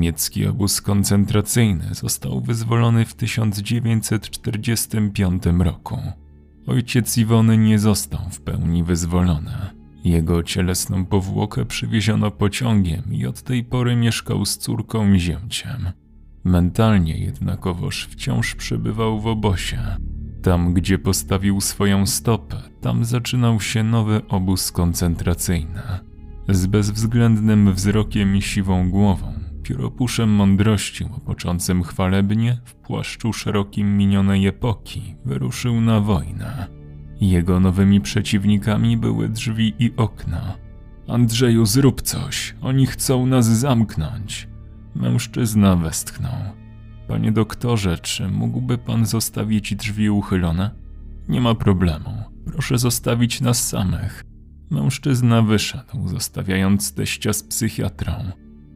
Niemiecki obóz koncentracyjny został wyzwolony w 1945 roku. Ojciec Iwony nie został w pełni wyzwolony. Jego cielesną powłokę przywieziono pociągiem i od tej pory mieszkał z córką i zięciem. Mentalnie jednakowoż wciąż przebywał w obozie. Tam, gdzie postawił swoją stopę, tam zaczynał się nowy obóz koncentracyjny. Z bezwzględnym wzrokiem i siwą głową, pióropuszem mądrości łopoczącym chwalebnie, w płaszczu szerokim minionej epoki, wyruszył na wojnę. Jego nowymi przeciwnikami były drzwi i okna. Andrzeju, zrób coś, oni chcą nas zamknąć. Mężczyzna westchnął. Panie doktorze, czy mógłby pan zostawić drzwi uchylone? Nie ma problemu. Proszę zostawić nas samych. Mężczyzna wyszedł, zostawiając teścia z psychiatrą.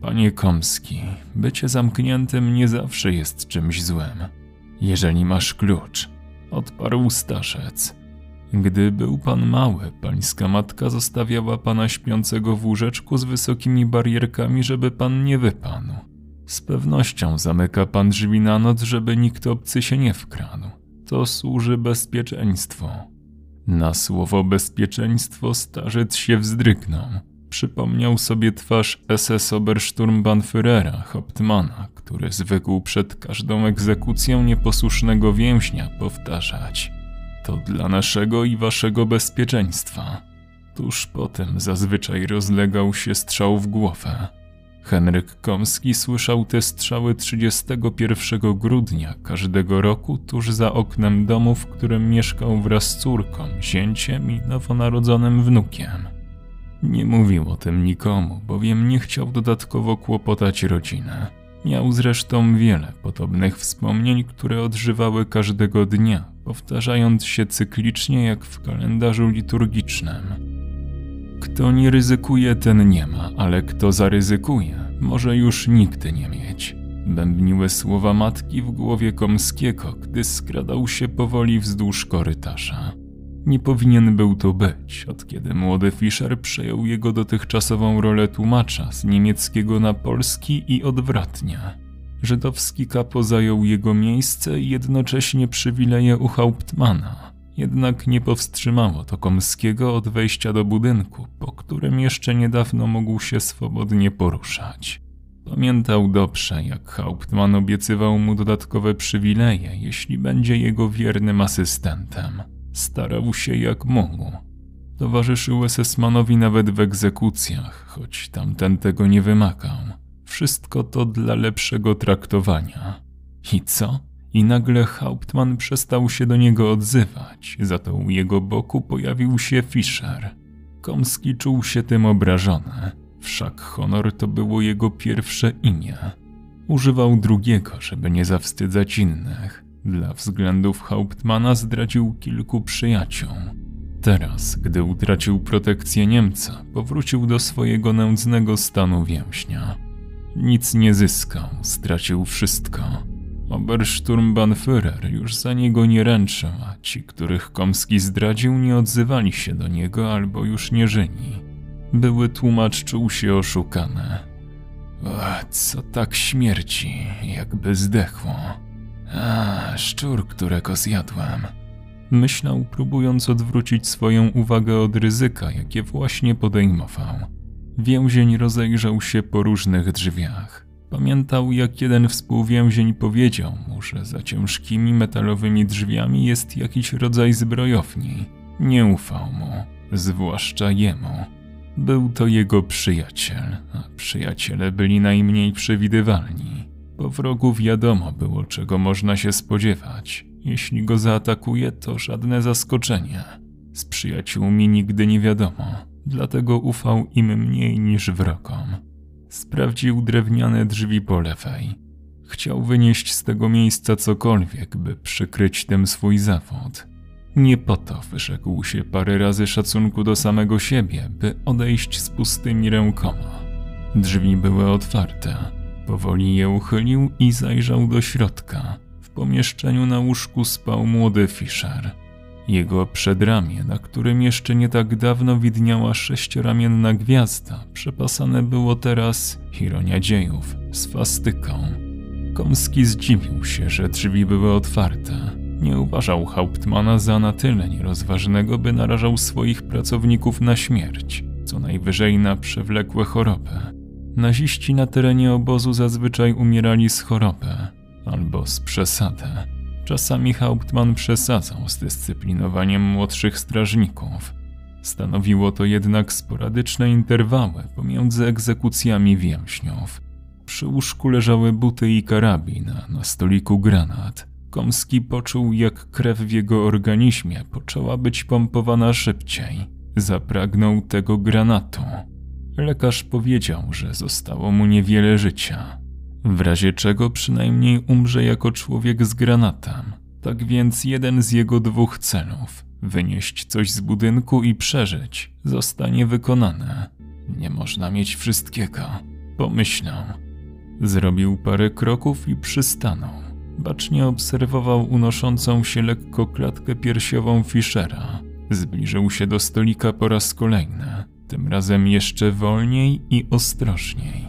Panie Komski, bycie zamkniętym nie zawsze jest czymś złym. Jeżeli masz klucz, odparł starzec. Gdy był pan mały, pańska matka zostawiała pana śpiącego w łóżeczku z wysokimi barierkami, żeby pan nie wypadł. Z pewnością zamyka pan drzwi na noc, żeby nikt obcy się nie wkradł. To służy bezpieczeństwu. Na słowo bezpieczeństwo starzec się wzdrygnął. Przypomniał sobie twarz SS Obersturmbannführera Hauptmana, który zwykł przed każdą egzekucją nieposłusznego więźnia powtarzać to dla naszego i waszego bezpieczeństwa. Tuż potem zazwyczaj rozlegał się strzał w głowę. Henryk Komski słyszał te strzały 31 grudnia każdego roku tuż za oknem domu, w którym mieszkał wraz z córką, zięciem i nowonarodzonym wnukiem. Nie mówił o tym nikomu, bowiem nie chciał dodatkowo kłopotać rodzinę. Miał zresztą wiele podobnych wspomnień, które odżywały każdego dnia, powtarzając się cyklicznie jak w kalendarzu liturgicznym. Kto nie ryzykuje, ten nie ma, ale kto zaryzykuje, może już nigdy nie mieć. Bębniły słowa matki w głowie Komskiego, gdy skradał się powoli wzdłuż korytarza. Nie powinien był to być, od kiedy młody Fischer przejął jego dotychczasową rolę tłumacza z niemieckiego na polski i odwrotnie. Żydowski kapo zajął jego miejsce i jednocześnie przywileje u Hauptmana. Jednak nie powstrzymało to Komskiego od wejścia do budynku, po którym jeszcze niedawno mógł się swobodnie poruszać. Pamiętał dobrze, jak Hauptmann obiecywał mu dodatkowe przywileje, jeśli będzie jego wiernym asystentem. Starał się jak mógł. Towarzyszył SS-manowi nawet w egzekucjach, choć tamten tego nie wymagał. Wszystko to dla lepszego traktowania. I co? I nagle Hauptmann przestał się do niego odzywać, za to u jego boku pojawił się Fischer. Komski czuł się tym obrażony, wszak honor to było jego pierwsze imię. Używał drugiego, żeby nie zawstydzać innych. Dla względów Hauptmana zdradził kilku przyjaciół. Teraz, gdy utracił protekcję Niemca, powrócił do swojego nędznego stanu więźnia. Nic nie zyskał, stracił wszystko. Obersturmbannführer już za niego nie ręczył, a ci, których Komski zdradził, nie odzywali się do niego albo już nie żyli. Były tłumacz czuł się oszukane. O, co tak śmierci, jakby zdechło. A, szczur, którego zjadłem. Myślał, próbując odwrócić swoją uwagę od ryzyka, jakie właśnie podejmował. Więzień rozejrzał się po różnych drzwiach. Pamiętał, jak jeden współwięzień powiedział mu, że za ciężkimi metalowymi drzwiami jest jakiś rodzaj zbrojowni. Nie ufał mu, zwłaszcza jemu. Był to jego przyjaciel, a przyjaciele byli najmniej przewidywalni. Po wrogu wiadomo było, czego można się spodziewać. Jeśli go zaatakuje, to żadne zaskoczenie. Z przyjaciółmi nigdy nie wiadomo, dlatego ufał im mniej niż wrogom. Sprawdził drewniane drzwi po lewej. Chciał wynieść z tego miejsca cokolwiek, by przykryć tym swój zawód. Nie po to wyrzekł się parę razy szacunku do samego siebie, by odejść z pustymi rękoma. Drzwi były otwarte. Powoli je uchylił i zajrzał do środka. W pomieszczeniu na łóżku spał młody Fischer. Jego przedramię, na którym jeszcze nie tak dawno widniała sześcioramienna gwiazda, przepasane było teraz, ironia dziejów, swastyką. Komski zdziwił się, że drzwi były otwarte. Nie uważał Hauptmana za na tyle nierozważnego, by narażał swoich pracowników na śmierć, co najwyżej na przewlekłe choroby. Naziści na terenie obozu zazwyczaj umierali z choroby albo z przesady. Czasami Hauptmann przesadzał z dyscyplinowaniem młodszych strażników. Stanowiło to jednak sporadyczne interwały pomiędzy egzekucjami więźniów. Przy łóżku leżały buty i karabin, na stoliku granat. Komski poczuł, jak krew w jego organizmie poczęła być pompowana szybciej. Zapragnął tego granatu. Lekarz powiedział, że zostało mu niewiele życia. W razie czego przynajmniej umrze jako człowiek z granatem. Tak więc jeden z jego dwóch celów wynieść coś z budynku i przeżyć zostanie wykonany. Nie można mieć wszystkiego, pomyślał. Zrobił parę kroków i przystanął. Bacznie obserwował unoszącą się lekko klatkę piersiową Fischera. Zbliżył się do stolika po raz kolejny, tym razem jeszcze wolniej i ostrożniej.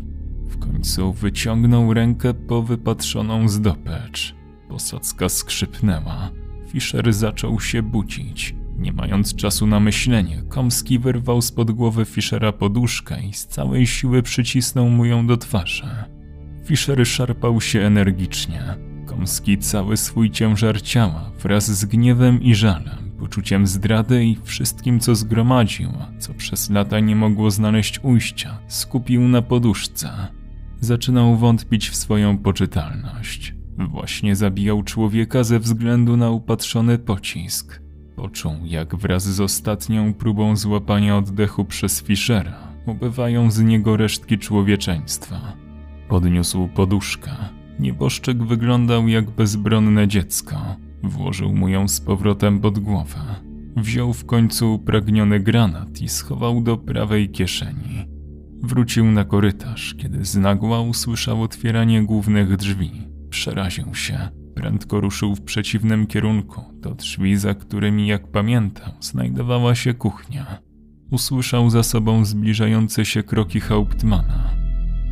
W końcu wyciągnął rękę po wypatrzoną zdobycz. Posadzka skrzypnęła. Fischer zaczął się budzić. Nie mając czasu na myślenie, Komski wyrwał spod głowy Fischera poduszkę i z całej siły przycisnął mu ją do twarzy. Fischer szarpał się energicznie. Komski cały swój ciężar ciała wraz z gniewem i żalem, poczuciem zdrady i wszystkim, co zgromadził, co przez lata nie mogło znaleźć ujścia, skupił na poduszce. Zaczynał wątpić w swoją poczytalność. Właśnie zabijał człowieka ze względu na upatrzony pocisk. Poczuł, jak wraz z ostatnią próbą złapania oddechu przez Fischera ubywają z niego resztki człowieczeństwa. Podniósł poduszkę. Nieboszczyk wyglądał jak bezbronne dziecko. Włożył mu ją z powrotem pod głowę. Wziął w końcu upragniony granat i schował do prawej kieszeni. Wrócił na korytarz, kiedy znagła usłyszał otwieranie głównych drzwi. Przeraził się. Prędko ruszył w przeciwnym kierunku, do drzwi, za którymi, jak pamiętał, znajdowała się kuchnia. Usłyszał za sobą zbliżające się kroki Hauptmana.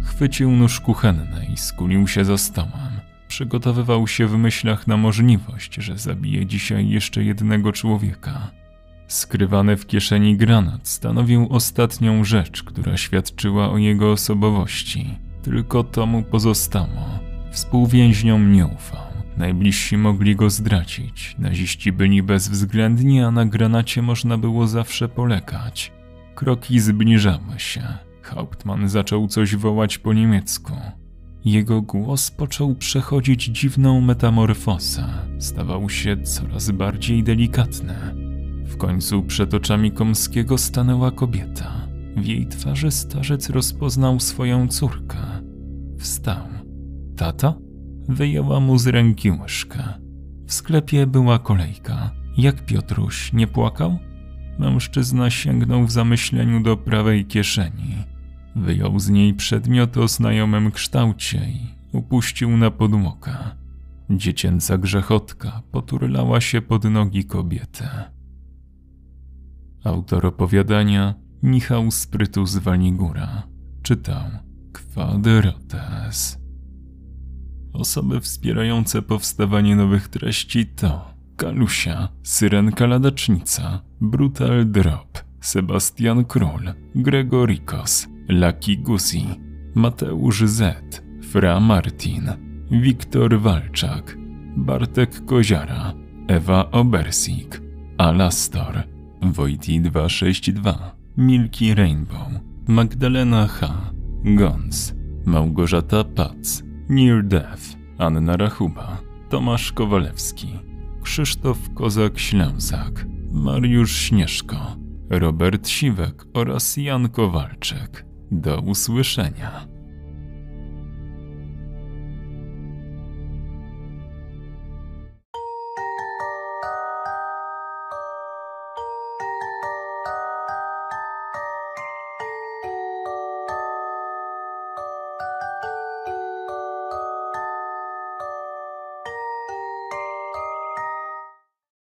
Chwycił nóż kuchenny i skulił się za stołem. Przygotowywał się w myślach na możliwość, że zabije dzisiaj jeszcze jednego człowieka. Skrywany w kieszeni granat stanowił ostatnią rzecz, która świadczyła o jego osobowości. Tylko to mu pozostało. Współwięźniom nie ufał. Najbliżsi mogli go zdradzić. Naziści byli bezwzględni, a na granacie można było zawsze polegać. Kroki zbliżały się. Hauptmann zaczął coś wołać po niemiecku. Jego głos począł przechodzić dziwną metamorfozę. Stawał się coraz bardziej delikatny. W końcu przed oczami Komskiego stanęła kobieta. W jej twarzy starzec rozpoznał swoją córkę. Wstał. Tata? Wyjęła mu z ręki łyżkę. W sklepie była kolejka. Jak Piotruś nie płakał? Mężczyzna sięgnął w zamyśleniu do prawej kieszeni. Wyjął z niej przedmiot o znajomym kształcie i upuścił na podłokę. Dziecięca grzechotka poturlała się pod nogi kobiety. Autor opowiadania Michał Sprytu z Waligura czytał Quadrotes. Osoby wspierające powstawanie nowych treści to Kalusia, Syrenka Ladacznica, Brutal Drop, Sebastian Król, Gregorikos, Lucky Gusi, Mateusz Z, Fra Martin, Wiktor Walczak, Bartek Koziara, Ewa Obersik, Alastor, Wojti 262, Milki Rainbow, Magdalena H, Gons, Małgorzata Pac, Near Death, Anna Rachuba, Tomasz Kowalewski, Krzysztof Kozak-Ślęsak, Mariusz Śnieżko, Robert Siwek oraz Jan Kowalczyk. Do usłyszenia.